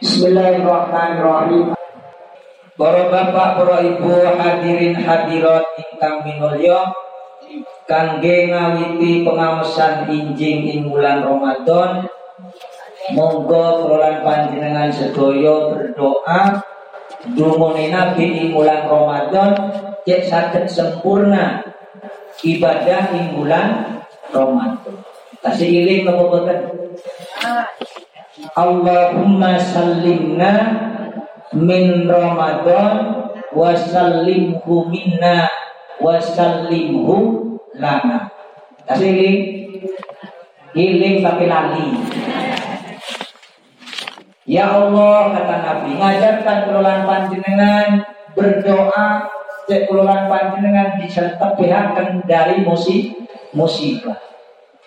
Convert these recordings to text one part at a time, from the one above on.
Bismillahirrahmanirrahim. Para bapak, para ibu, hadirin hadirat ingkang minulya, kangge ngawiti pengawasan injing ing bulan Ramadan, monggo kelolaan panjenengan sedaya berdoa dumuni Nabi ing bulan Ramadan cek saged sempurna ibadah ing bulan Ramadan. Tasih iling napa? Allahumma sallimna min Ramadan wa sallimhu minna wa sallimhu lana. Kasih iling. Iling tapi lali. Ya Allah kata Nabi ngajarkan kelolaan panjenengan berdoa kelolaan panjenengan disertakan dari musib musibah.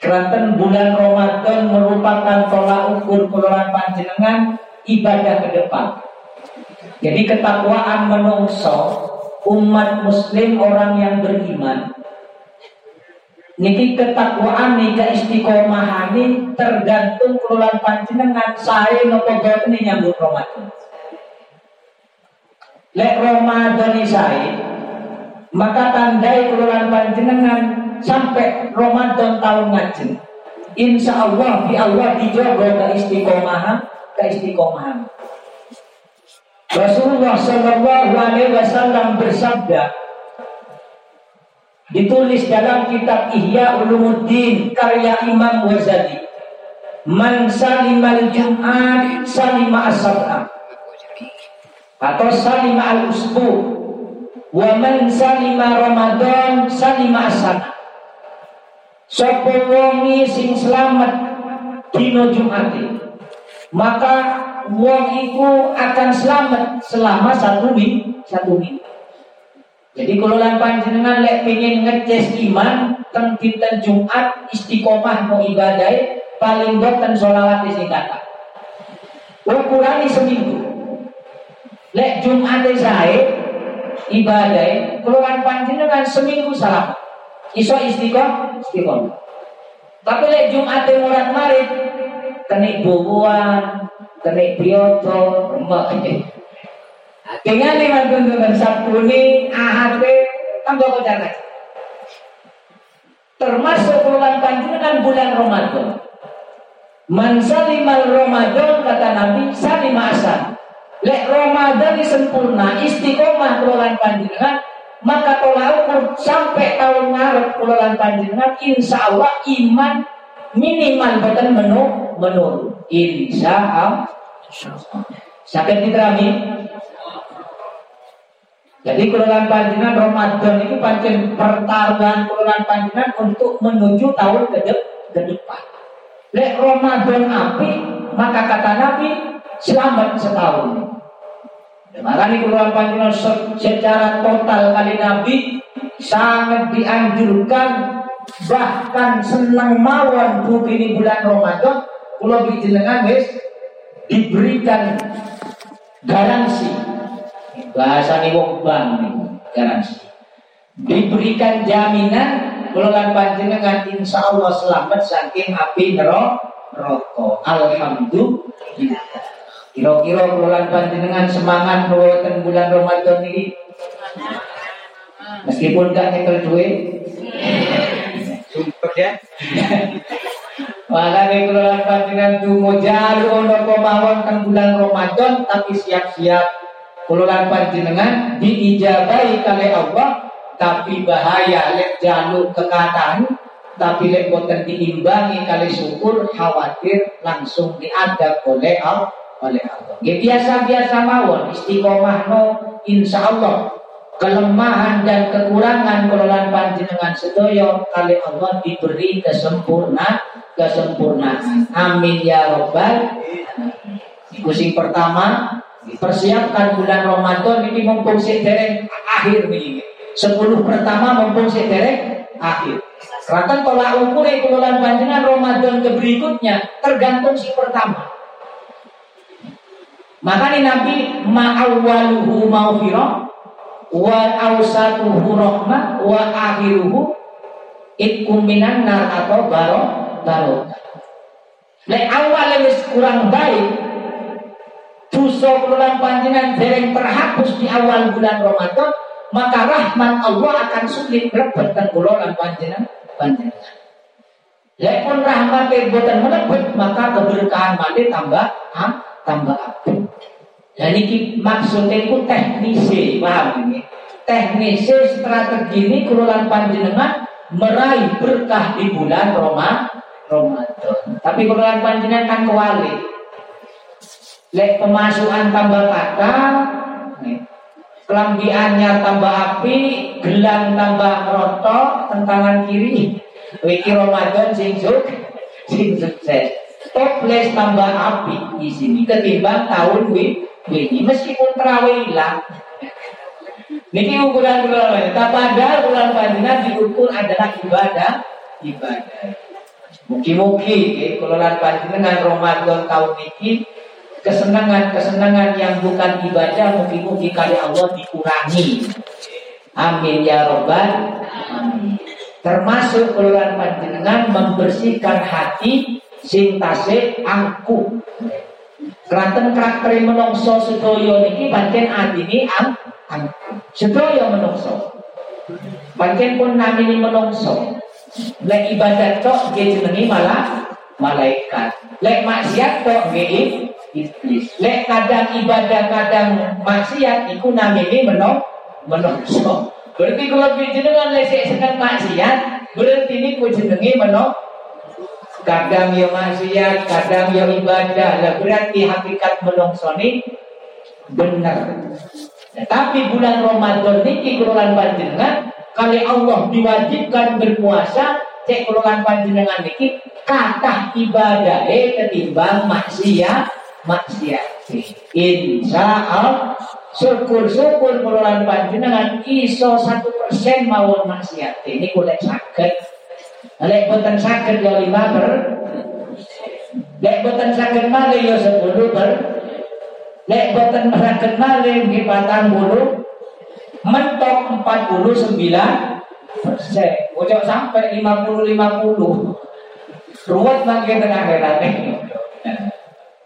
Keranten bulan Ramadan merupakan tolak ukur kelolaan panjenengan ibadah ke depan. Jadi ketakwaan menungso umat muslim orang yang beriman Niki ketakwaan nih istiqomahan ini tergantung kelolaan panjenengan saya nopo ini nyambut Ramadan. Lek Ramadan saya maka tandai kelolaan panjenengan sampai Ramadan tahun ngajen. Insya Allah di Allah dijaga ke istiqomahan, ke istiqomahan. Rasulullah Shallallahu Alaihi Wasallam bersabda, ditulis dalam kitab Ihya Ulumuddin karya Imam Ghazali. Man salimal Jum'at salima asabna atau salima al-usbu wa man salima Ramadan salima asana Sapa wongi sing selamat dino Jumate maka wong iku akan selamat selama satu minggu satu minggu jadi kalau lan panjenengan lek pengen ngeces iman teng dinten Jumat istiqomah mau ibadah paling boten sholawat sing kata. Ukuran seminggu. Lek Jumat saya ibadah kalau lan panjenengan seminggu salam. Iso istiqomah, istiqomah. Tapi lek Jumat murat marit kena bubuan, kena bioto, remek. Dengan lima tuntunan Sabtu ini ahad tambah kocar Termasuk bulan panjenengan bulan Ramadan. Man salimal Ramadan kata Nabi salimah asal. Lek Ramadan sempurna istiqomah bulan panjenengan maka tolak ukur sampai tahun ngarep bulan panjenengan insya Allah iman minimal badan menu menurun insya Allah sakit diterami jadi kelolaan panjenengan Ramadan itu pancen pertarungan kelolaan panjenengan untuk menuju tahun ke, ke depan. Lek Ramadan api, maka kata Nabi selamat setahun. Maka ini keluar panjenengan secara total kali Nabi sangat dianjurkan bahkan senang mawon ini bulan Ramadan kalau jenengan wis diberikan garansi. Bahasa nih wong garansi. Diberikan jaminan bulan panjenengan insya Allah selamat saking api neraka alhamdulillah kira-kira bulan panjenengan semangat bulan bulan Ramadan ini? Meskipun gak nyekel duit. Sumpah ya? Makanya bulan panjenengan tunggu jalur untuk kemauan kan bulan Ramadan tapi siap-siap Kululan panjenengan diijabai kali Allah tapi bahaya lek jaluk kekatan tapi lek boten diimbangi kali syukur khawatir langsung diadab oleh Allah oleh Allah. Ya biasa-biasa mawon istiqomah no insya Allah kelemahan dan kekurangan kululan panjenengan sedoyo kali Allah diberi kesempurna kesempurnaan. Amin ya robbal. Kucing pertama Persiapkan bulan Ramadan ini mumpung sederek akhir nih. Sepuluh pertama mumpung sederek akhir. Karena tolak ukur bulan panjenengan Ramadan ke berikutnya tergantung si pertama. Maka ini Nabi ma'awaluhu ma'ufirah wa awsatuhu rahmah wa akhiruhu itkum minan nar atau baro baro. Lek awal kurang baik dosa kula panjenengan dereng terhapus di awal bulan Ramadan, maka rahmat Allah akan sulit rebet dan kula lan panjenengan panjenengan. Pun rahmat boten melebet, maka keberkahan mati tambah ha, tambah api. Dan ini maksudnya itu teknisi, paham ini? Teknisi strategi ini keluaran panjenengan meraih berkah di bulan Roma, Ramadan. Tapi keluaran panjenengan kan kewali. Lek pemasukan tambah kata, kelambiannya tambah api, gelang tambah rotok, tentangan kiri, wiki Ramadan sing sing sukses. Toples tambah api di sini ketimbang tahun wi ini meskipun terawih hilang. Niki ukuran bulan Tak padahal bulan panjenengan diukur adalah ibadah, ibadah. Mugi-mugi kalau lan panjenengan Ramadan tahun ini kesenangan-kesenangan yang bukan ibadah mugi-mugi kali Allah dikurangi. Amin ya robbal. Termasuk keluar panjenengan membersihkan hati sing tasik angku. Keranten karakter menungso sedaya niki adine ang angku. Sedaya menungso. Pancen pun namini menungso. Lek ibadat tok nggih malah malaikat. Lek maksiat tok nggih iblis. Lek kadang ibadah kadang maksiat iku namine menung menungso. Berarti kalau jenengan lesek sedang maksiat, berarti ini jenenge menung kadang yo maksiat, kadang yo ibadah. Lah berarti hakikat menungsoni benar. Nah, tapi bulan Ramadan ini keluaran panjenengan kali Allah diwajibkan berpuasa cek keluaran panjenengan ini kata ibadah eh ketimbang maksiat maksiat insya Allah syukur-syukur keluaran panjenengan iso satu persen mawon maksiat ini kulit sakit Lek boten sakit ya lima ber. Lek boten sakit malih ya sepuluh ber. Lek boten sakit malih di patang bulu Mentok empat puluh sembilan persen. Ojo sampai lima puluh lima puluh. Ruwet makin tengah akhirat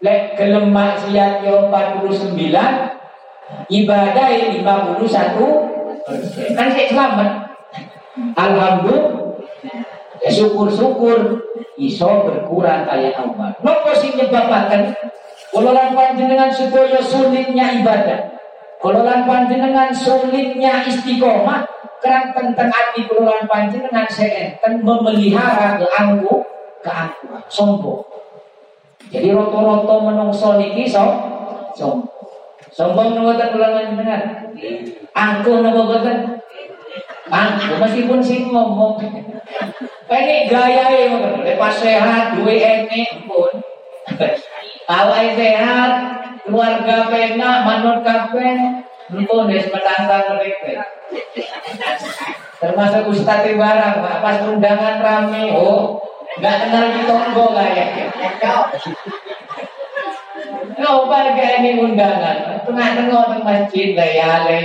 Lek gelem maksiat ya empat puluh sembilan Ibadah lima puluh satu Kan saya selamat. Alhamdulillah. Ya syukur-syukur iso berkurang kayak Allah. Nopo sing nyebabaken kula lan panjenengan sedaya sulitnya ibadah. Kula lan panjenengan sulitnya istiqomah kerang tentang hati kula lan panjenengan seenten memelihara keangku keangkuhan sombong. Jadi roto-roto menungso niki so sombong. Sombong napa kula panjenengan? Angkuh napa boten? Angkuh meskipun sing ngomong ini gaya ngoten, lepas sehat, duwe enek pun. Awal sehat, keluarga pena, manut kafe, pun wis menantang mereka. Termasuk Ustadz Ibarang, pas undangan rame, oh, nggak kenal di tonggo kayak. Coba kayak ini undangan, tengah-tengah di masjid, layale.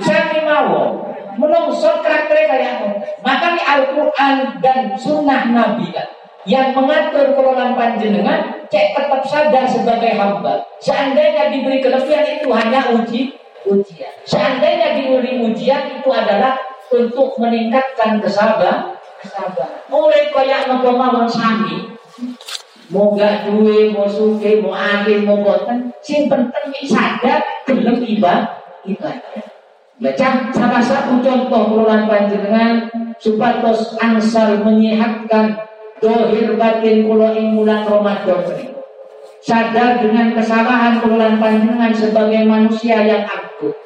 Saya mau, menungsot karakter kayak maka di Al-Quran dan Sunnah Nabi kan yang mengatur kelolaan panjenengan cek tetap sadar sebagai hamba. Seandainya diberi kelebihan itu hanya uji ujian. Seandainya diberi ujian itu adalah untuk meningkatkan kesabaran kesabaran. Mulai kayak ngomong sami. Mau gak duwe mau suke mau akhir mau boten sing penting sadar gelem ibadah ibadah Baca salah satu contoh keluhan panjenengan supados angsal menyehatkan dohir batin kula ing bulan Ramadan. Sadar dengan kesalahan keluhan panjenengan sebagai manusia yang akut.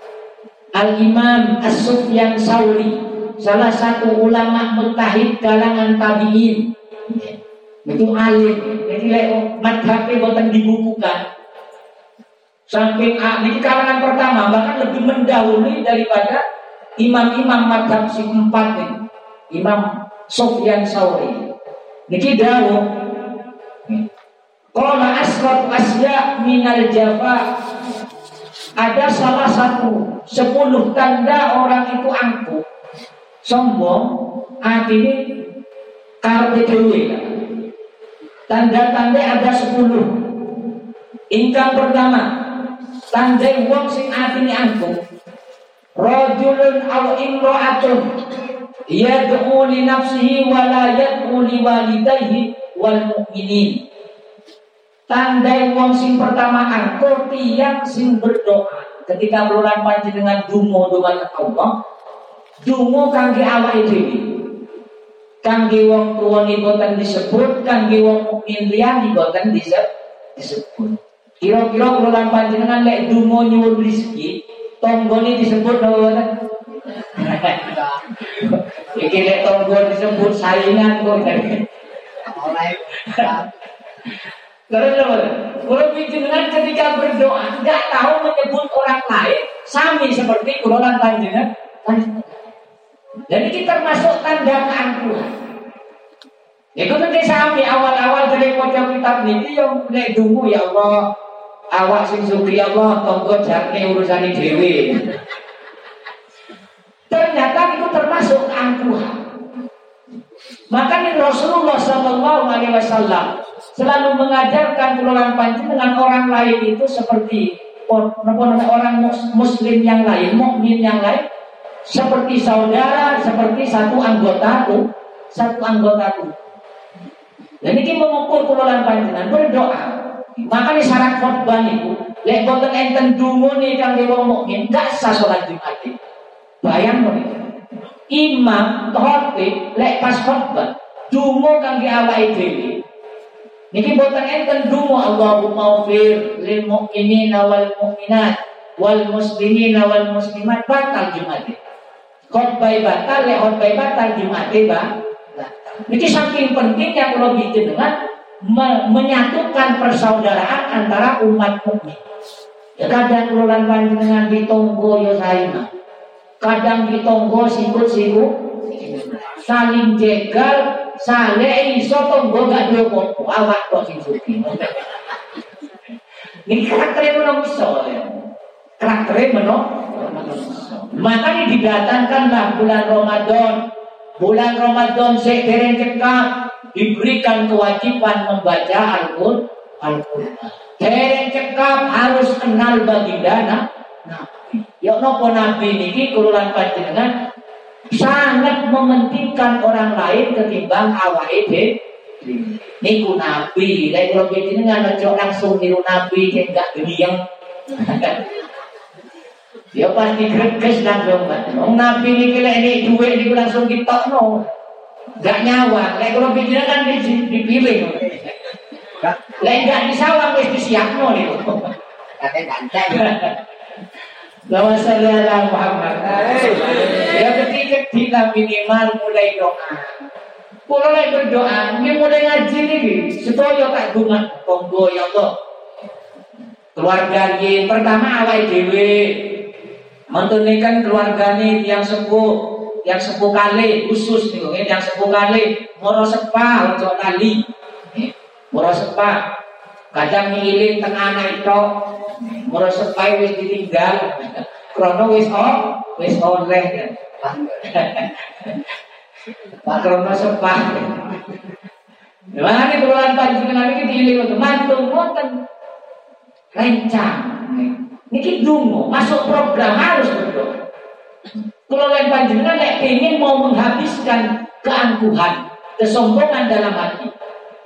Al-Imam As-Sufyan Sauri salah satu ulama mutahid kalangan tabi'in. Itu alim. Jadi lek madhabe boten dibukukan. Saking ahli kalangan pertama bahkan lebih mendahului daripada imam-imam madhab si empat ini. Imam Sofyan Sauri. Niki dawuh Qala asrat asya minal jafa ada salah satu sepuluh tanda orang itu angkuh sombong artinya karpe tanda-tanda ada sepuluh Ingkang pertama, tandai wong sing atine angkuh. Rajulun aw imra'atun yad'u li nafsihi wa la yad'u li walidayhi wal mu'minin. Tandai wong sing pertama angkuh tiang sing berdoa ketika berulang dengan dungo dengan Allah dungo kangge awake dhewe kangge wong tuwa boten disebut kangge wong mukmin liyane boten disebut kira-kira kula panjenengan lek dungo nyuwun rezeki tonggone disebut apa iki lek tonggo disebut saingan kok Terus kalau dengan ketika berdoa tidak tahu menyebut orang lain, sami seperti kulonan panjenengan. Jadi kita termasuk tanda keangkuhan. Itu nanti sami awal-awal dari pojok kitab ini yang mulai dungu ya Allah. Awak sing suki Allah tonggo jarne urusan dewi. Ternyata itu termasuk keangkuhan. Makanya Rasulullah Shallallahu Alaihi Wasallam selalu mengajarkan keluaran pancing dengan orang lain itu seperti orang muslim yang lain, mukmin yang lain seperti saudara, seperti satu anggotaku, satu anggotaku. Dan ini mengukur kelolaan panjenengan berdoa. Makanya syarat khotbah itu, lek boten enten dungu nih kang wong mukmin, gak sah salat Jumat. Bayang itu. Imam khotib lek pas khotbah, dungu kang awake dhewe. Niki boten enten dungu Allahumma ufir lil mukminina wal mukminat wal muslimina wal muslimat batal Jumat khotbah batal lek khotbah batal Jumat bang ini saking pentingnya kalau bikin dengan me menyatukan persaudaraan antara umat mukmin. Ya kadang kelulan dengan ditonggo ya saya Kadang ditonggo sikut-sikut saling jegal sale iso tonggo gak popo awak kok sing suki. Ini karakternya menungso ya. Karakternya menungso. Makanya didatangkanlah bulan Ramadan. Bulan Ramadan sekarang cekap diberikan kewajiban membaca Al-Quran. Al cekap harus kenal baginda Nabi. Ya nopo Nabi ini kululan panjenengan sangat mementingkan orang lain ketimbang awake dhewe. Niku Nabi, lek kula panjenengan aja langsung niru Nabi sing gak griyeng. Ya pasti greges langsung Nabi ini kira ini duit ini langsung no, Gak nyawa. Lek kalau pikir kan dipilih. Lek gak disawang wis disiapno niku. Kate ganteng. Lama ala Muhammad. Ya ketika kita minimal mulai doa. Mulai berdoa, ini mulai ngaji nih. Setuju tak bunga, tonggo ya Allah. Keluarga ini pertama awal dewi Mentunikan keluarganya yang sepuh, yang sepuh kali khusus nih, yang sepuh kali moro sepa ojo kali, moro sepa kadang ngiling tengah itu, moro sepa wis ditinggal, krono wis oh, wis oleh Pak krono sepa. Mana nih keluaran panjenengan iki diiling untuk mantu ngoten rencang. Niki dungo, masuk program harus berdoa. Kalau lain panjenengan lek ingin mau menghabiskan keangkuhan, kesombongan dalam hati.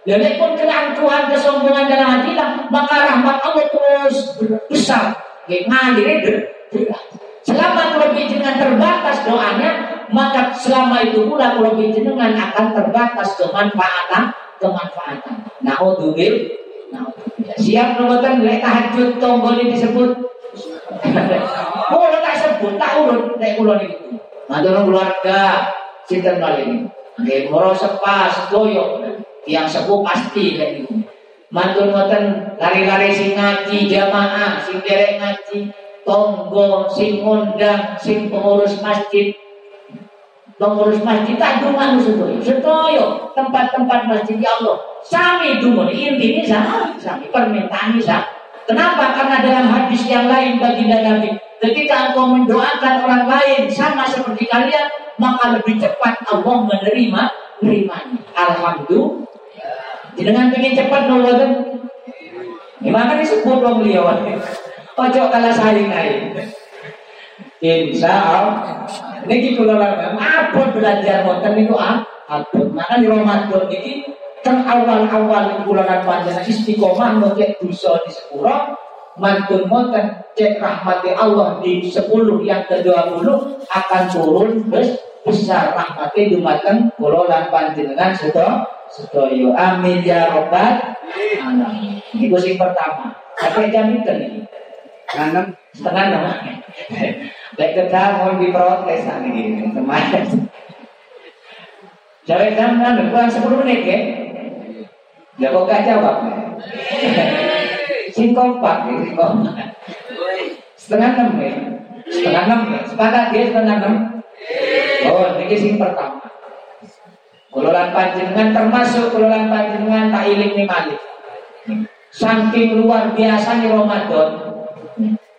Dan pun keangkuhan, kesombongan dalam hati lah, maka rahmat Allah terus besar. Ngalir Selama kalau jenengan terbatas doanya, maka selama itu pula kalau jenengan akan terbatas kemanfaatan, kemanfaatan. Nah, untuk Nah, siap nomor lek tahajud tombol disebut urut nek kulo niku. Matur keluarga sinten kali ini. Nggih moro sepa sedoyo yang sepuh pasti nek niku. Matur ngoten lari-lari sing ngaji jamaah, sing derek ngaji, tonggo, sing ngundang, sing pengurus masjid, pengurus masjid tak dungan sedoyo. Sedoyo tempat-tempat masjid ya Allah. Sami dungan intinya sami, sami permintaan sami. Kenapa? Karena dalam hadis yang lain baginda Nabi, ketika engkau mendoakan orang lain sama seperti kalian, maka lebih cepat Allah menerima nerimanya. Alhamdulillah. Dengan ingin cepat nolong Gimana disebut wong liya Ojo kalah saling naik. Insya Allah. Niki kula lan apa belajar wonten niku ah. Abot. Maka di Ramadan niki teng awal-awal kula lan istiqomah ngecek dosa di sepuro mantun moten cek rahmati Allah di 10 yang ke-20 akan turun bes besar rahmati dumateng kula lan panjenengan sedaya sedaya amin ya rabbal alamin. Iku sing pertama. Sampai jam itu nih enam. Setengah enam. Lek kerja mau diprotes ini kemarin. Jawab jam enam kurang sepuluh menit ya? Ya kok gak jawab Sing kompak kompak Setengah enam ya Setengah enam ya Sepakat dia setengah enam Oh ini sing pertama Kulolan panjenengan termasuk kulolan panjenengan tak iling nih malik. Saking luar biasa nih Ramadan.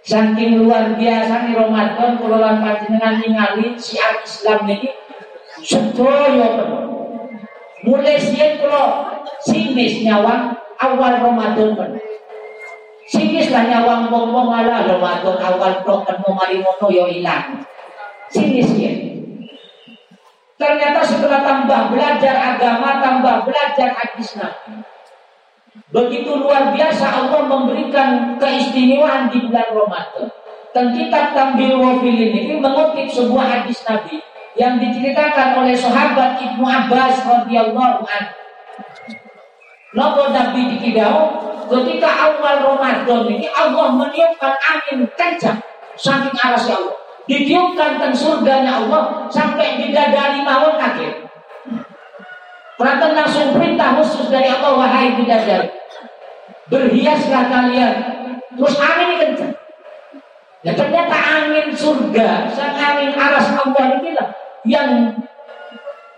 Saking luar biasa nih Ramadan kulolan panjenengan ningali siar Islam ini sedoyo penuh. Mulai siang kulo sinis nyawang awal Ramadan penuh. Sinis lah nyawang ngomong ala Ramadan awal kan mau mari mono yo ilang. Sinis ya. Ternyata setelah tambah belajar agama, tambah belajar hadis Nabi. Begitu luar biasa Allah memberikan keistimewaan di bulan Ramadan. Dan kitab Tambil Wafil ini mengutip sebuah hadis Nabi yang diceritakan oleh sahabat Ibnu Abbas radhiyallahu anhu. Nopo Nabi dikidau ketika awal Ramadan ini Allah meniupkan angin kencang saking arah Allah ditiupkan ke surganya Allah sampai bidadari mawon kaget. Perhatian langsung perintah khusus dari Allah wahai bidadari. Berhiaslah kalian. Terus angin kencang. Ya ternyata angin surga, sang angin aras Allah inilah yang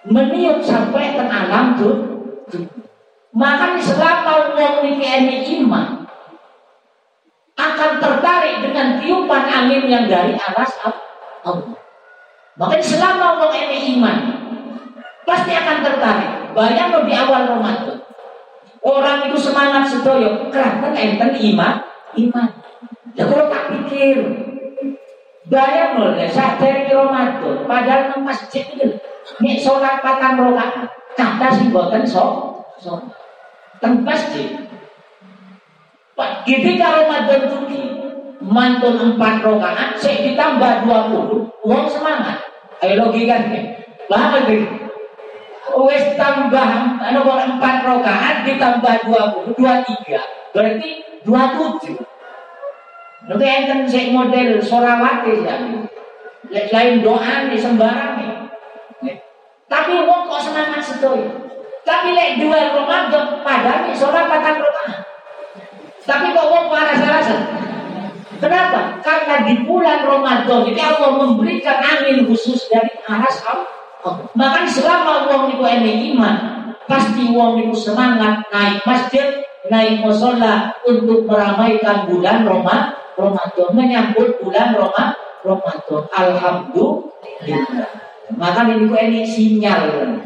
meniup sampai ke alam tuh. Maka selama Allah ini iman, akan tertarik dengan tiupan angin yang dari aras Allah. Makanya selama orang ini iman, pasti akan tertarik. Bayang di awal Ramadan. Orang itu semangat sedoyo, kerana enten iman, iman. Ya kalau tak pikir, bayang loh, ya, saat dari Ramadan, padahal nang masjid itu, nih sholat patang rokaat, kata si boten so, so, masjid. Ketika Ramadan tuki mantun empat rokaat, saya ditambah dua puluh, uang semangat. Ayo logikanya, lama lagi. Wes tambah anu empat rokaat ditambah dua puluh, dua tiga, berarti dua tujuh. Nanti enten saya model sorawati ya. Lain doa di sembarang Tapi uang kok semangat sedoyo. Tapi lek dua Ramadan padahal sholat patang rokaat. Tapi kok wong waras-warasan? Kenapa? Karena di bulan Ramadan ini Allah memberikan angin khusus dari aras Allah. Maka selama wong itu ini iman, pasti wong itu semangat naik masjid, naik musola untuk meramaikan bulan Roma, Ramadan, menyambut bulan Roma, Ramadan. Alhamdulillah. Maka ini ini sinyal.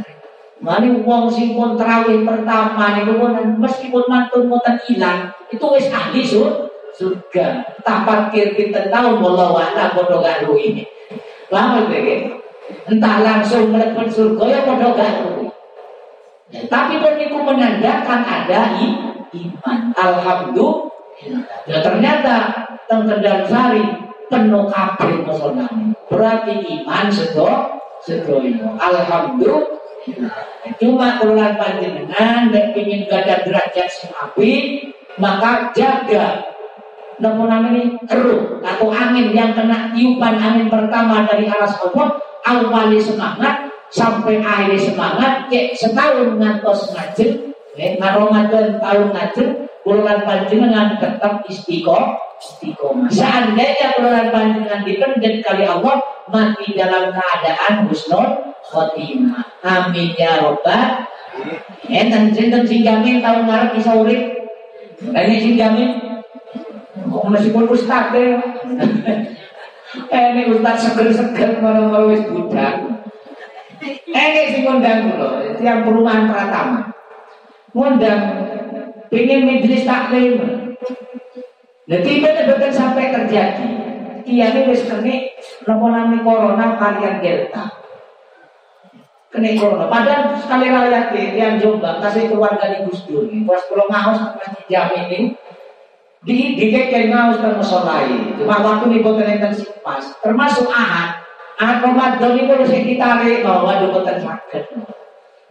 Mari wong sing pun terawih pertama niku pun meskipun mantun mboten ilang, itu wis ahli sur, surga. Tak parkir kita tahu wallahu a'lam padha karo ini. Lama iki. Entah langsung mlebu surga ya padha karo. Tapi pun menandakan ada iman. Alhamdulillah. Ya ternyata teng Kendal Sari penuh kabeh pesonane. Berarti iman sedo sedoyo. Alhamdulillah Cuma keluar panjenengan dan ingin gada derajat sing maka jaga. Namun ini keruh atau angin yang kena tiupan angin pertama dari aras Allah awali semangat sampai akhir semangat kayak setahun ngantos ngajen eh, Ramadan tahun ngajen bulan panjenengan tetap istiqomah istiqomah seandainya bulan panjenengan dipendek kali Allah mati dalam keadaan husnul khotimah. Amin ya robbal. Enten sinten sing jamin tahun ngarep bisa urip. Ini sing jamin meskipun ustaz deh. Ini ustaz seger-seger malam-malam wis budak. Ini sing ngundang kula, tiang perumahan Pratama. Ngundang pengen majelis taklim. Nah, tiba-tiba sampai terjadi. Iya ini wis kene nopo corona varian delta. Kena corona. Padahal sekali rakyat yang Jombang kasih keluarga di Gus Dur. Pas kalau ngaus masih jam ini di di kayak ngaus termesolai. Cuma waktu ini boten enten pas. Termasuk ahad. Ahad Ramadan ini kalau saya ditarik bahwa waduh boten sakit.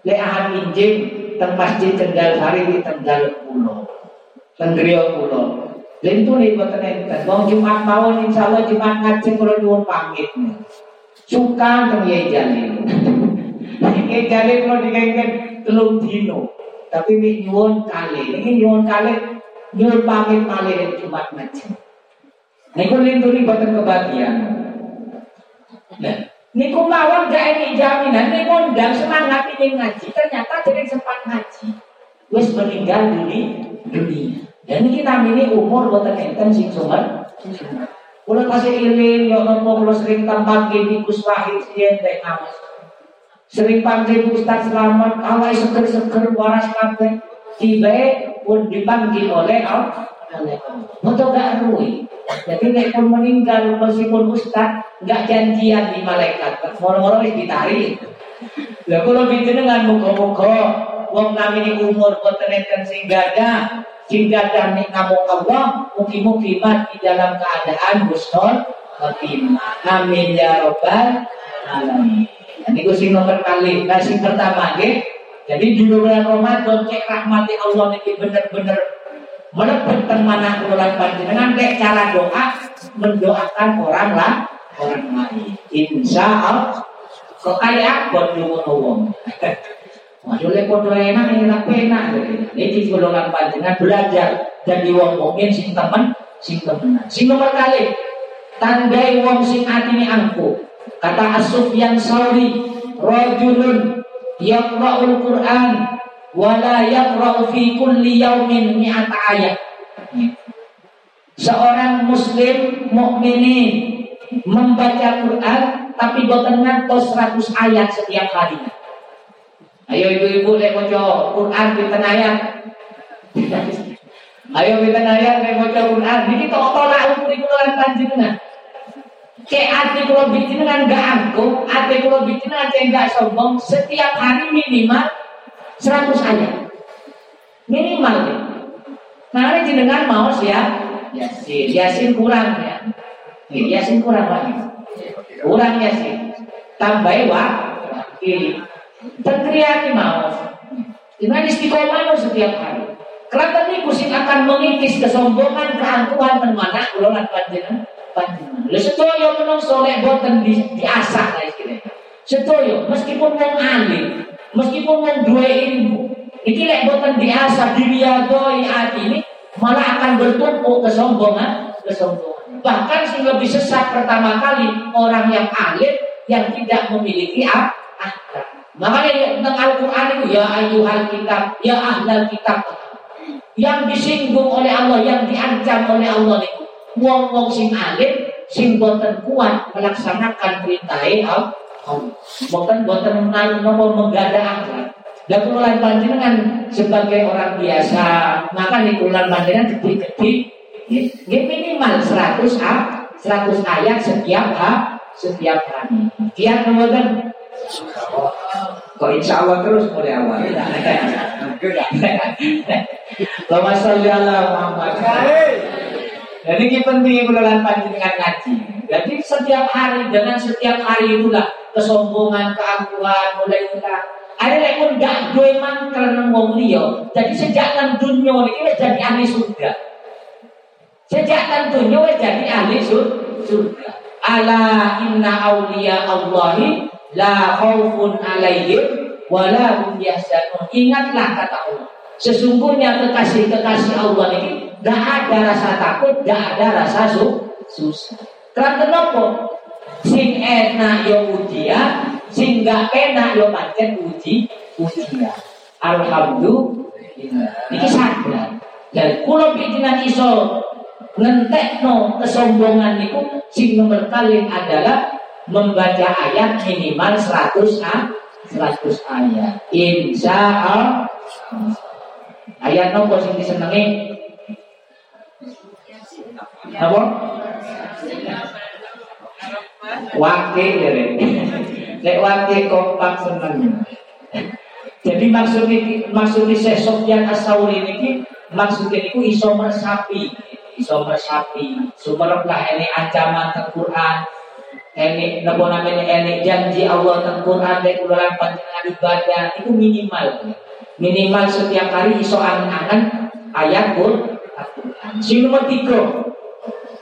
Le ahad injing teng masjid Kendal Sari di Tegal Pulau. Tenggerio Pulau. Lentu nih buat enten. Wong Jumat mawon insya Allah Jumat ngaji kalau nyuwun pamit. Suka teng Yai Yai Jalil kalau dikengken telung dino. Tapi ini nyuwun kali. Ini nyuwun kali nyuwun pamit kali Jumat ngaji. Niku nih buat kebahagiaan. Nah, Niku mawon gak ini jaminan, niku undang semangat ini ngaji. Ternyata jadi sempat ngaji. Wes meninggal dunia. dunia. Dan ini ini umur buat enten sing sumer. Kulo kasih iling yo nopo kulo sering tampak di Gus Wahid teh amas. Sering panggil Ustaz Selamat, awal seger-seger waras kabeh. Tiba pun dipanggil oleh Allah. Untuk gak rugi. Jadi nek pun meninggal meskipun Ustaz gak janjian di malaikat. Moro-moro wis ditarik. Lah kalau dengan muga-muga wong namini umur boten enten sing gadah kami kamu Allah mugi-mugi mati dalam keadaan husnul khotimah. Amin ya robbal alamin. Ini sing nomor kali, nah sing pertama nggih. Jadi di bulan Ramadan cek rahmati Allah niki bener-bener melebet mana bulan panjenengan dek cara doa mendoakan orang lah orang lain. Insya Allah kok kayak buat nyuwun Maksudnya podo enak enak penak. Ini golongan panjenengan belajar jadi wong mukmin sing temen sing temenan. Sing nomor kali tandai wong sing atine angku. Kata As-Sufyan Sauri, rajulun yaqra'ul Qur'an wala yaqra'u fi kulli yaumin mi'ata ayat. Seorang muslim mukminin membaca Quran tapi boten ngantos 100 ayat setiap harinya. Ayo ibu-ibu lek Quran pinten ayat. Ayo pinten ayat lek maca Quran. Niki tok tolak ukur iku lan panjenengan. Cek ati kula dengan gak angkuh, ati kula dengan cek gak sombong, setiap hari minimal 100 ayat. Minimal ya. Nah, ini jenengan mau ya, Yasin, Yasin kurang ya. Yasin kurang banyak. Kurang Yasin. Tambah wa, pilih. Terkriati mau. Dengan istiqomah setiap hari. Kerana ini kusik akan mengikis kesombongan, keangkuhan dan mana ulangan panjenengan panjenengan. Lalu setoyo menong soleh boten di, diasah lah istilahnya. Setoyo meskipun wong alim, meskipun wong dua ilmu, iki lek boten diasah diriadoi hati ini malah akan bertumpuk kesombongan, kesombongan. Bahkan sing lebih sesat pertama kali orang yang alim yang tidak memiliki akhlak. Makanya tentang Al-Quran itu ya ayuhal kitab, ya ahlal kitab. Yang disinggung oleh Allah, yang diancam oleh Allah itu. Wong-wong sing alim, sing boten kuat melaksanakan perintah Allah. Boten boten nopo menggada akhlak. Dan kululan panjenengan sebagai orang biasa, maka di kululan panjenengan gede-gede, minimal 100 100 ayat setiap hari, setiap hari. Kiat kemudian Kok insya Allah terus mulai awal. Lama salli ala Muhammad. Jadi ini penting bulan panjenengan ngaji. Jadi setiap hari dengan setiap hari itulah kesombongan, keangkuhan mulai kita. Ada yang pun gak nang wong liya. Jadi sejak nang dunia ini jadi ahli surga. Sejak nang dunia jadi ahli surga. Ala inna awliya Allahi la khaufun alaihim wala hum yahzanun. Ingatlah kata Allah. Sesungguhnya kekasih-kekasih Allah ini tidak ada rasa takut, tidak ada rasa susah. Karena kenapa? Sing enak yo ujian, sing gak enak yo pancen uji ujian. Alhamdulillah. Ini sadar. Dan kulo pikiran iso ngentekno kesombongan niku sing nomor kali adalah membaca ayat minimal 100 a 100 ayat. Insya Allah. Ayat nopo sing disenengi? Apa? Wake jare. Ya, lek wake kompak seneng. Jadi maksud maksudnya maksud Sofyan As-Sauri ini, maksudnya itu iso mersapi, iso mersapi. Sumerep lah ini ancaman teng Quran. Ini nopo namanya ini janji Allah teng Quran dek ulah ibadah itu minimal. Minimal setiap hari iso angan ayat Quran. Sing nomor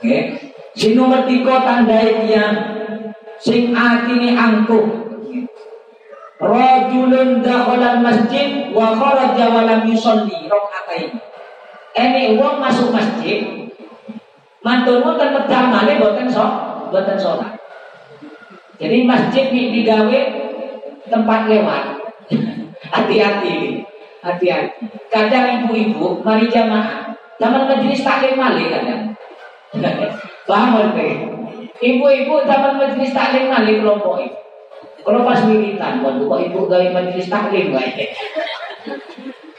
Oke, Sing nomor 3 tandai tiang sing atine angkuh. Rajulun dakhala masjid wa kharaja wa lam yusalli rakaatain. Ene wong masuk masjid mantul wonten medal malih boten sok, boten sholat Jadi masjid di digawe tempat lewat. Hati-hati, hati-hati. Kadang ibu-ibu mari jamaah, zaman majelis taklim malih kadang. Paham Ibu-ibu zaman majelis taklim malik kelompok itu. Kalau pas militan, waduh kok ibu gawe majelis taklim wae.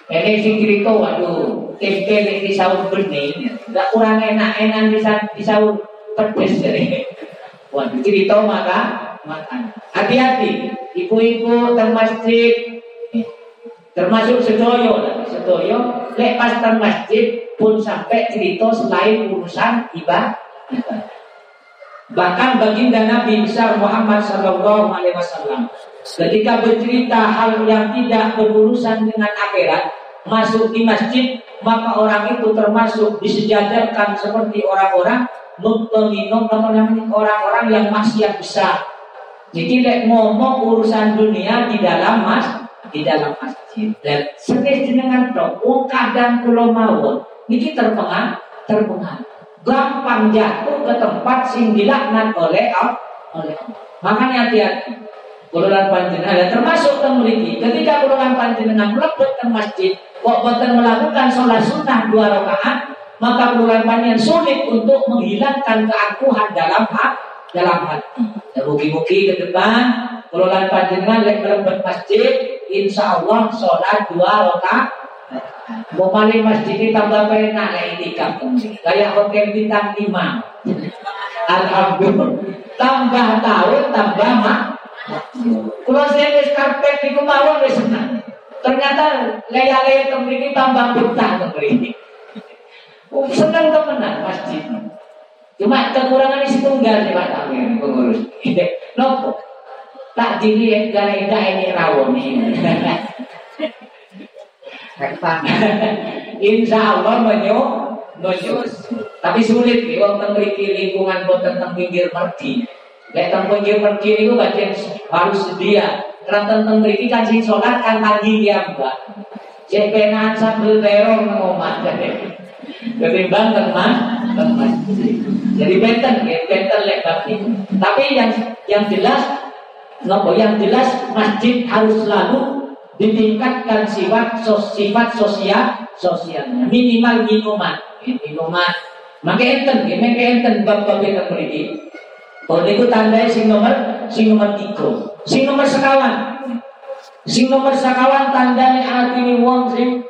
Ini sing cerita, waduh, tempe di sahur bening, gak kurang enak, enak bisa sahur pedes jadi. Waduh, cerita maka makan. Hati-hati, ibu-ibu masjid termasuk sedoyo sedoyo lek pas teng masjid pun sampai cerita selain urusan ibadah bahkan baginda Nabi besar Muhammad Sallallahu Alaihi Wasallam ketika bercerita hal yang tidak berurusan dengan akhirat masuk di masjid maka orang itu termasuk disejajarkan seperti orang-orang minum orang-orang yang maksiat besar jadi lek ngomong urusan dunia di dalam mas di dalam masjid. Dan senes dengan tok wong kadang kula mawon niki terpengaruh terpengaruh. Gampang jatuh ke tempat sing dilaknat oleh Allah. Makanya hati-hati. Kululan panjenengan termasuk teng ketika kululan panjenengan mlebet ke masjid kok boten melakukan sholat sunnah dua rakaat maka kululan panjenengan sulit untuk menghilangkan keakuhan dalam hati dalam hati. Ya mugi-mugi ke depan kalau lan panjenengan lek mlebet masjid, insya Allah sholat dua rakaat. Mau paling masjid ini tambah penak lek itikaf. Kayak hotel bintang lima. Alhamdulillah. Tambah tahun tambah mak. Kalau saya wis karpet niku mawon wis. Ternyata leya-leya temriki tambah temriki. Oh, senang temenan masjid. Cuma kekurangan isi tunggal nih Pak pengurus. Nopo? Tak dili gara gara ini rawon ini. Insya Allah menyo menyo. Tapi sulit nih, wong memiliki lingkungan buat tentang pinggir pergi. Lek tentang pinggir pergi itu bagian harus sedia. Karena tentang kan sing sholat kan pagi ya mbak. Cek penan sambil terong ngomong ketimbang teman teman jadi benten ya benten lek tapi yang yang jelas nopo yang jelas masjid harus selalu ditingkatkan sifat sos, sifat sosial sosialnya. Minimal minuman. Ya, minuman. Maka enten ya maka enten bab bab yang memiliki kalau itu tandai sing nomor sing nomor tiga. Sing nomor sekawan. Sing nomor sekawan tandai arti wong sing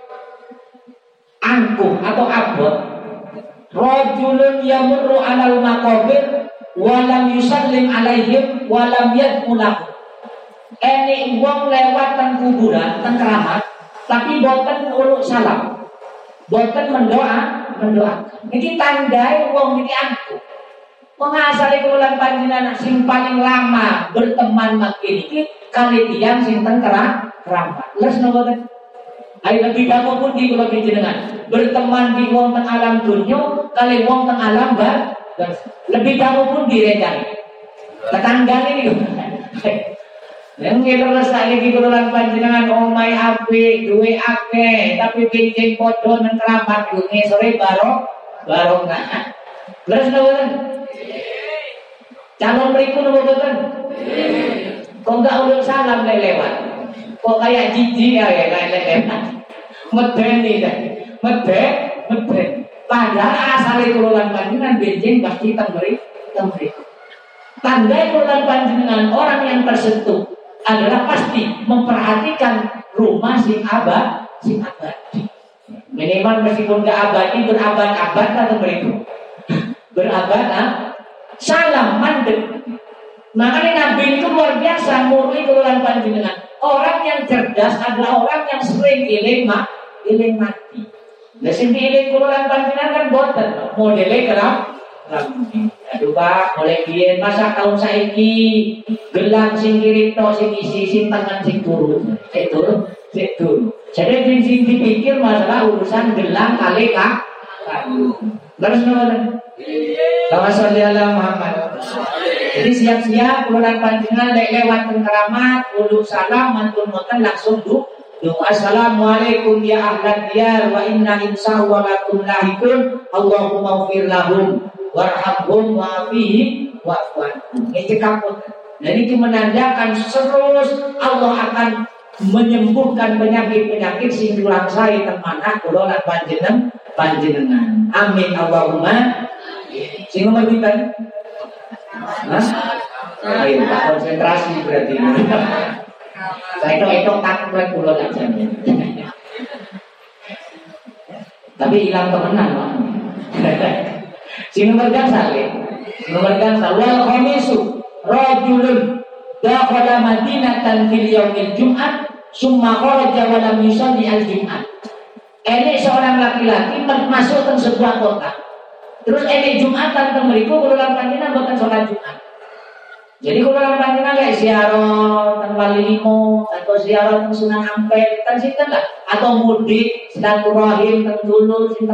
angkuh atau abot. Rajulun yamurru alal maqabir walam yusallim alaihim walam yadmulahu ini wong lewat teng kuburan teng keramat tapi boten uluk salam. Boten mendoa mendoakan. Ini tandai wong ini angkuh mengasali keulang panjenengan sing paling lama berteman makin ini kali tiang sing teng keramat. Les nopo Ayo lebih bangun pun di kalau jenengan berteman di wong teng alam dunia kali wong teng alam bar lebih bangun pun direkan. Tetangga ini yang kita lestari di kurulan panjenengan omai api duwe ake tapi bincin podo nang keramat gue sore baro baro nggak. Terus nawan calon berikut nawan Kok nggak udah salam lewat? Kok kayak jijik ya kayak lewat? medeni dah mede mede padahal asal kelolaan panjenengan benjing pasti temberi temberi tanda kelolaan panjenengan orang yang tersentuh adalah pasti memperhatikan rumah si abad si abadi Minimal meskipun gak abadi berabad-abad atau beribu. berabad ah. Salam mandek. Makanya Nabi itu luar biasa murni keluaran panjenengan. Orang yang cerdas adalah orang yang sering iling mak, iling mati. Lah sing iling keluaran panjenengan kan boten modele kerap Aduh Pak, oleh biyen masa tahun saiki gelang sing kiri tok sing isi sing tangan sing turu, sik turu. Jadi sing dipikir masalah urusan gelang kali kak. Terus nopo Sama sholli ala Muhammad. Jadi siap-siap panjenengan lek lewat keramat, kudu salam mantun moten langsung du assalamualaikum ya ahlan diyar wa inna insya wa lakum lahikun Allahumma ufir lahum warhamhum wa wa Ini cekap Dan itu menandakan terus Allah akan menyembuhkan penyakit-penyakit sing saya temana panjenengan. Amin Allahumma. Sing nomor ayo tak konsentrasi berarti. Saya itu itu takut lagi pulau aja. Tapi hilang temenan, Pak. Sing nomor gansal ya. Nomor gansal wal khamisu rajulun dakhala madinatan fil yaumil jum'at summa kharaja wa lam yusalli al jum'at. Ini seorang laki-laki masuk ke sebuah kota. Terus ini Jumatan teng mriku kula panjenengan boten salat Jumat. Jadi kula panjenengan lek ziarah teng Limo atau ziarah teng Sunan Ampel sinten lah atau mudik silaturahim teng dulu sing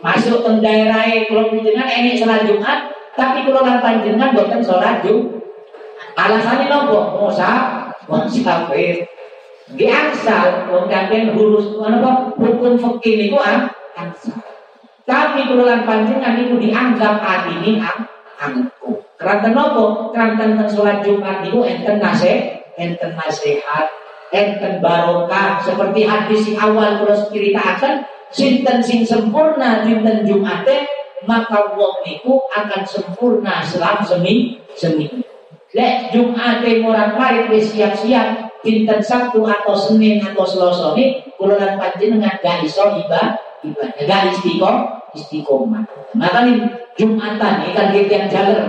masuk teng daerah kula panjenengan ini salat Jumat tapi kula panjenengan boten salat Jumat. Alasannya nopo? Musa, musafir. Di angsal, wong hurus apa hukum fikih niku ah angsal. Tapi kelulan panjenengan itu dianggap adini ang angku. Keranten nopo? Keranten teng salat Jumat niku enten nasihat, enten nasihat, enten barokah seperti hadis sing awal kula ceritakan sinten sing sempurna dinten Jumate maka wong niku akan sempurna selama semi seminggu. Lek Jumate murah marit wis siap-siap dinten Sabtu atau Senin atau Selasa ini kula lan panjenengan gak iso ibadah ibadah istiqom istiqomah maka nih Jumatan ini kan kita yang jalur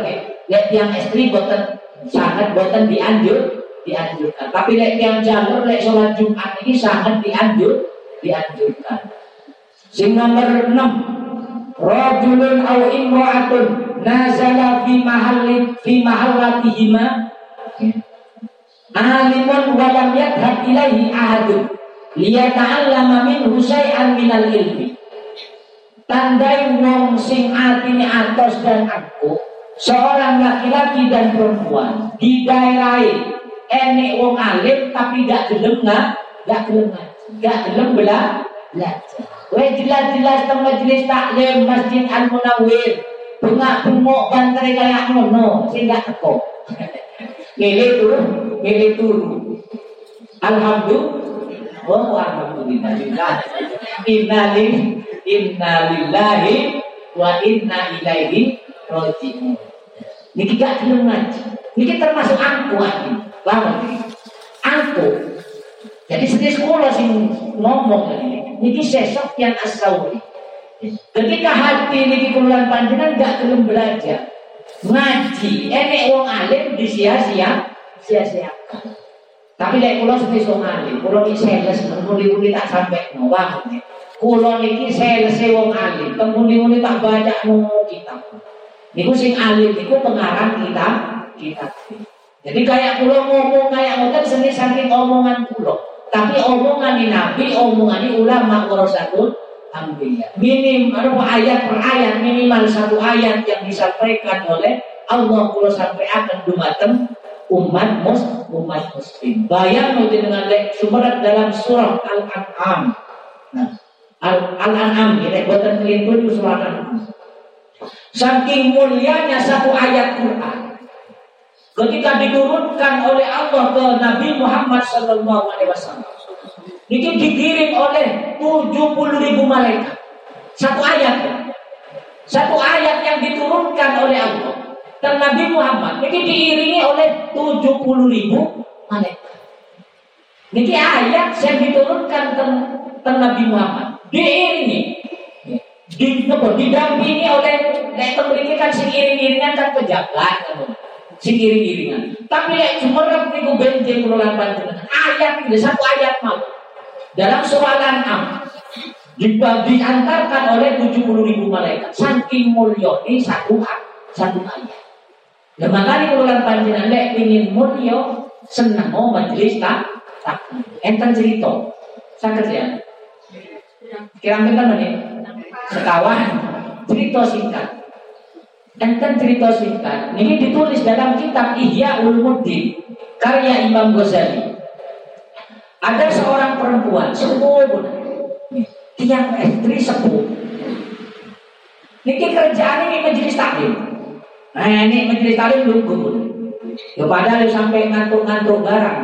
lihat yang istri boten sangat boten dianjur dianjurkan. Tapi lihat yang jalur lihat sholat Jumat ini sangat dianjur dianjurkan. Sing nomor 6 rajulun au imra'atun nazala fi mahalli fi mahallatihima alimun wa lam yadhhab ilaihi ahadun liyata'allama minhu syai'an minal ilmi. Tandai wong sing atine atos dan aku seorang laki-laki dan perempuan di daerah ini wong alim tapi gak gelem nggak gak gelem gak gelem bela belajar Weh jelas-jelas teng majelis taklim Masjid Al Munawwir bengak-bengok bantere kayak ngono sing gak teko Milih turun, milih turun. Alhamdulillah. Oh, alhamdulillah. Innalil, innalillahi wa inna ilaihi roji'un. Niki gak gelem ngaji. Niki termasuk angku lagi. Lawan Angku. Jadi sedih sekolah sih ngomong ini. Niki sesok yang asawi. Ketika hati niki keluar panjenengan gak belum belajar ngaji enek wong alim disia-sia sia-siakan tapi lek kula sepi wong alim kula iki sales muli-muli tak sampai wah kula niki sales wong alim muli-muli tak baca no kitab niku sing alim niku pengarang kitab kitab jadi kayak kula ngomong kayak ngoten seni saking omongan kula tapi omongan di nabi omongan di ulama warasatul anbiya. Minim apa ayat per ayat minimal satu ayat yang disampaikan oleh Allah kalau sampai akan dumateng umat mus umat muslim. Bayang dengan surat dalam surah Al-An'am. Nah, Al-An'am ini buatan kelintun itu surat Al-An'am. Saking mulianya satu ayat Quran. Ketika diturunkan oleh Allah ke Nabi Muhammad Sallallahu Alaihi Wasallam, itu dikirim oleh 70 ribu malaikat. Satu ayat. Satu ayat yang diturunkan oleh Allah. Dan Nabi Muhammad ini diiringi oleh 70 ribu malaikat. Ini ayat yang diturunkan ke Nabi Muhammad. diiringi didampingi oleh nek memiliki kan sing iring-iringan kan pejabat sing iring-iringan tapi lek jumerep niku benjing kula lan panjenengan. Ayat ini satu ayat mau. Dalam surah Al-An'am diantarkan oleh 70 ribu malaikat. Saking mulia ini satu satu ayat. Dan makanya kalau lan panjenengan lek ingin mulia senang mau majelis tak tak enten cerita. Sakit ya? Kira-kira menit sekawan cerita singkat enten cerita singkat ini ditulis dalam kitab Ihya Ulumuddin karya Imam Ghazali ada seorang perempuan sepuh tiang istri sepuh Niki kerjaan ini majelis taklim. Nah ini majelis taklim lugu. Ya padahal sampai ngantuk-ngantuk barang.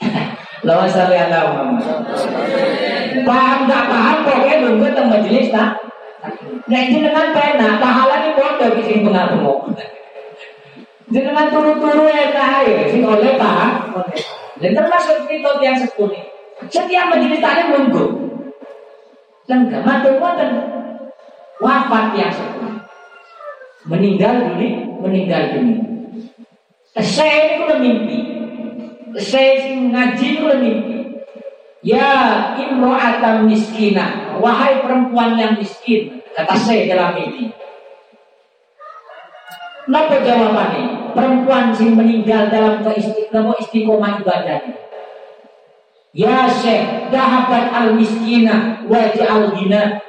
Lawan sampai Allah Muhammad. Paham tak paham pokoknya nunggu tentang majelis tak. Nah pena pahala ini bodoh di sini pengaruh. Jenengan turu-turu ya kaya, sing oleh paham. Dan termasuk cerita yang sepuluh Setiap majelis taklim nunggu. Lengkap, matur wonten wafat yang sepuluh. Meninggal dunia, meninggal dunia. Saya udah mimpi. Saya ngaji udah mimpi. Ya imro'atan miskina. Wahai perempuan yang miskin. Kata saya dalam mimpi. Napa jawabannya? Perempuan sing meninggal dalam keistiqomah istiqomah ibadahnya. Ya Syekh, dahabat al miskina wajah al gina.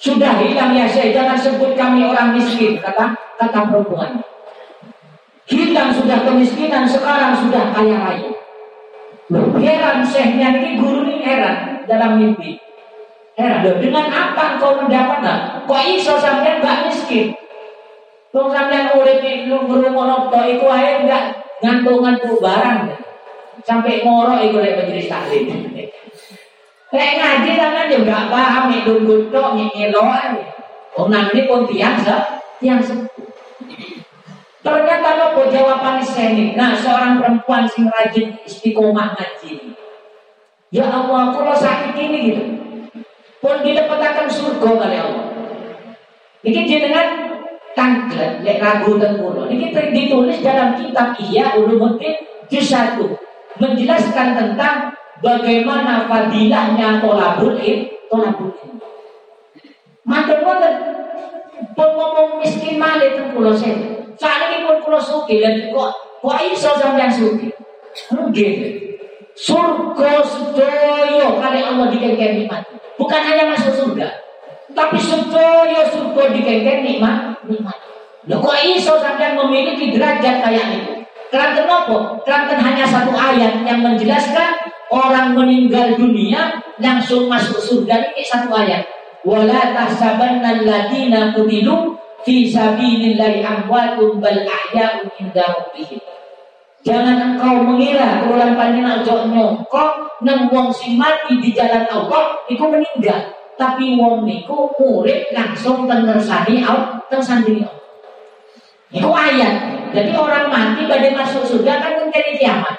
Sudah hilang ya Syekh, jangan sebut kami orang miskin, kata kata perempuan. Hilang sudah kemiskinan, sekarang sudah kaya raya. Heran Syekhnya ini guru ini heran dalam mimpi. Heran, loh, dengan apa kau mendapat? Nah, kok iso sampai gak miskin? Kau sampai urip lu ngrungokno tok iku ae enggak ngantuk-ngantuk barang. Sampai ngoro iku lek majelis taklim. Lek ngaji kan yo enggak paham nek nunggu tok ae. Wong namine pun tiang se tiang sepuh. Ternyata nopo jawaban seni. Nah, seorang perempuan sing rajin istiqomah ngaji. Ya Allah, kalau sakit ini gitu. Pun dilepetakan surga kali Allah. Ini jenengan tanglet lek ragu dan kulo. Ini ditulis dalam kitab Ihya Ulumuddin juz 1 menjelaskan tentang bagaimana fadilahnya tolabul ilm, tolabul ilm. Matur ngoten ngomong miskin malih teng kula sen. Sakniki pun kula sugih lan kok kok iso sampeyan sugih. Nggih. Surga sedaya kali Allah dikengken nikmat. Bukan hanya masuk surga, tapi sedaya surga dikengken nikmat nikmat. Loh kok iso sampai memiliki derajat kayak itu? Keranten apa? Keranten hanya satu ayat yang menjelaskan orang meninggal dunia langsung masuk surga ini satu ayat. Wala tahsabanna alladziina qutilu fi sabilillahi amwatun bal ahya'un inda rabbihim. Jangan engkau mengira kerulan panjenengan ojo nyongkok nang wong sing mati di jalan Allah itu meninggal. Tapi wong niku murid langsung tersani Allah tersandingi Allah. Itu ayat. Jadi orang mati pada masuk surga kan menjadi kiamat.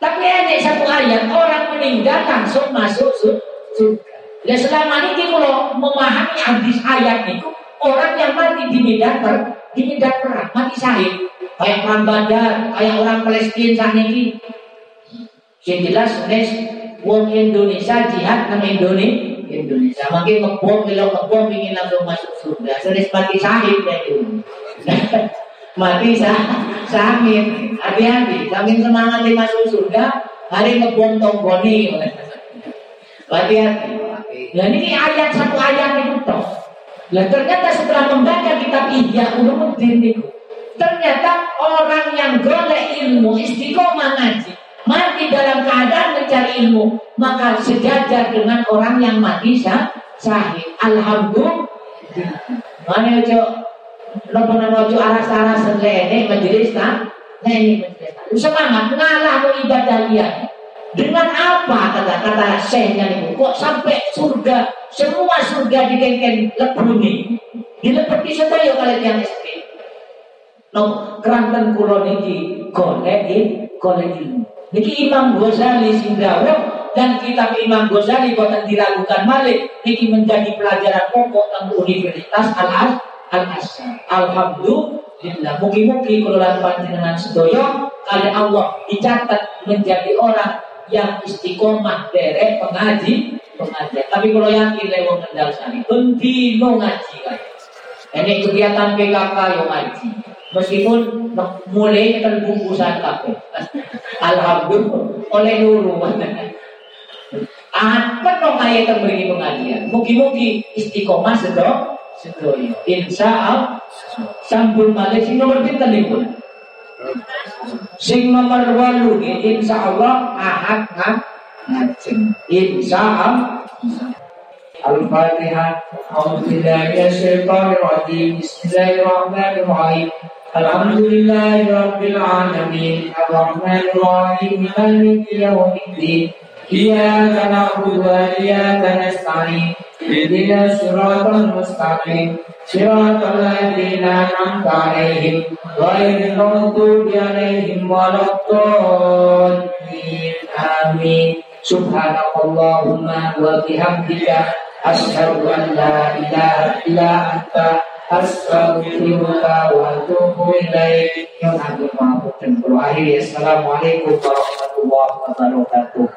Tapi ada satu ayat orang meninggal langsung masuk surga. Dan selama ini kalau memahami hadis ayat itu orang yang mati di medan per, di medan perang mati syahid kayak perang Badar kayak orang Palestina saat ini yang jelas wong Indonesia jihad nang Indonesia Indonesia. Makin ngebom, kalau ngebom ingin langsung masuk surga. Sering mati sahid ya itu. mati sah, sahid. Hati-hati. Saking semangat masuk surga, hari ngebom tonggoni. Hati-hati. Nah ini ayat satu ayat itu toh. Nah ternyata setelah membaca kitab Ihya Ulumuddin itu, ternyata orang yang golek ilmu istiqomah ngaji mati dalam keadaan mencari ilmu, maka sejajar dengan orang yang mati sah, sahih. Alhamdulillah. Mana ojo Nopo nopo ojo aras-aras ini majelis tak? Nah ini majelis. Semangat ngalah ibadah dia. Dengan apa kata-kata syekhnya itu? Kok sampai surga, semua surga digengken lepuni. Dilepeti sedaya kalian yang istri. No, kerantan kulon ini golek golek. Niki Imam Ghazali sing dan kitab Imam Ghazali boten diragukan malik ini menjadi pelajaran pokok tentang Universitas Al Al Azhar. Alhamdulillah. Mugi-mugi kula panjenengan sedaya kali Allah dicatat menjadi orang yang istiqomah derek pengaji pengajian. Tapi kalau yakin lewat kendal sani, dino ngaji. Ini kegiatan PKK yang ngaji. Meskipun mulai terbungkusan kafe. Alhamdulillah oleh nuru. Apa dong ayat terberi pengajian? Mugi-mugi istiqomah sedok sedoyo. Insya Allah sambung sing nomor pinten niku. Sing nomor 8 insya Allah ahad ngajeng. Insya Allah الفاتحة أعوذ بالله من الشيطان الرجيم بسم الله الرحمن الرحيم الحمد لله رب العالمين الرحمن الرحيم مالك يوم الدين إياك نعبد وإياك نستعين اهدنا الصراط المستقيم صراط الذين أنعمت عليهم غير المغضوب عليهم ولا الضالين آمين سبحانك اللهم وبحمدك أشهد أن لا إله إلا أنت astaghfiruka wa atubu ilaik. Nabi Mahfud dan Purwahiri. Assalamualaikum warahmatullahi wabarakatuh.